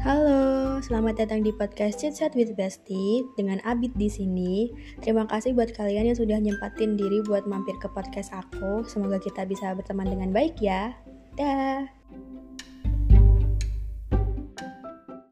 Halo, selamat datang di podcast Chit Chat with Bestie dengan Abid di sini. Terima kasih buat kalian yang sudah nyempatin diri buat mampir ke podcast aku. Semoga kita bisa berteman dengan baik ya. Dah.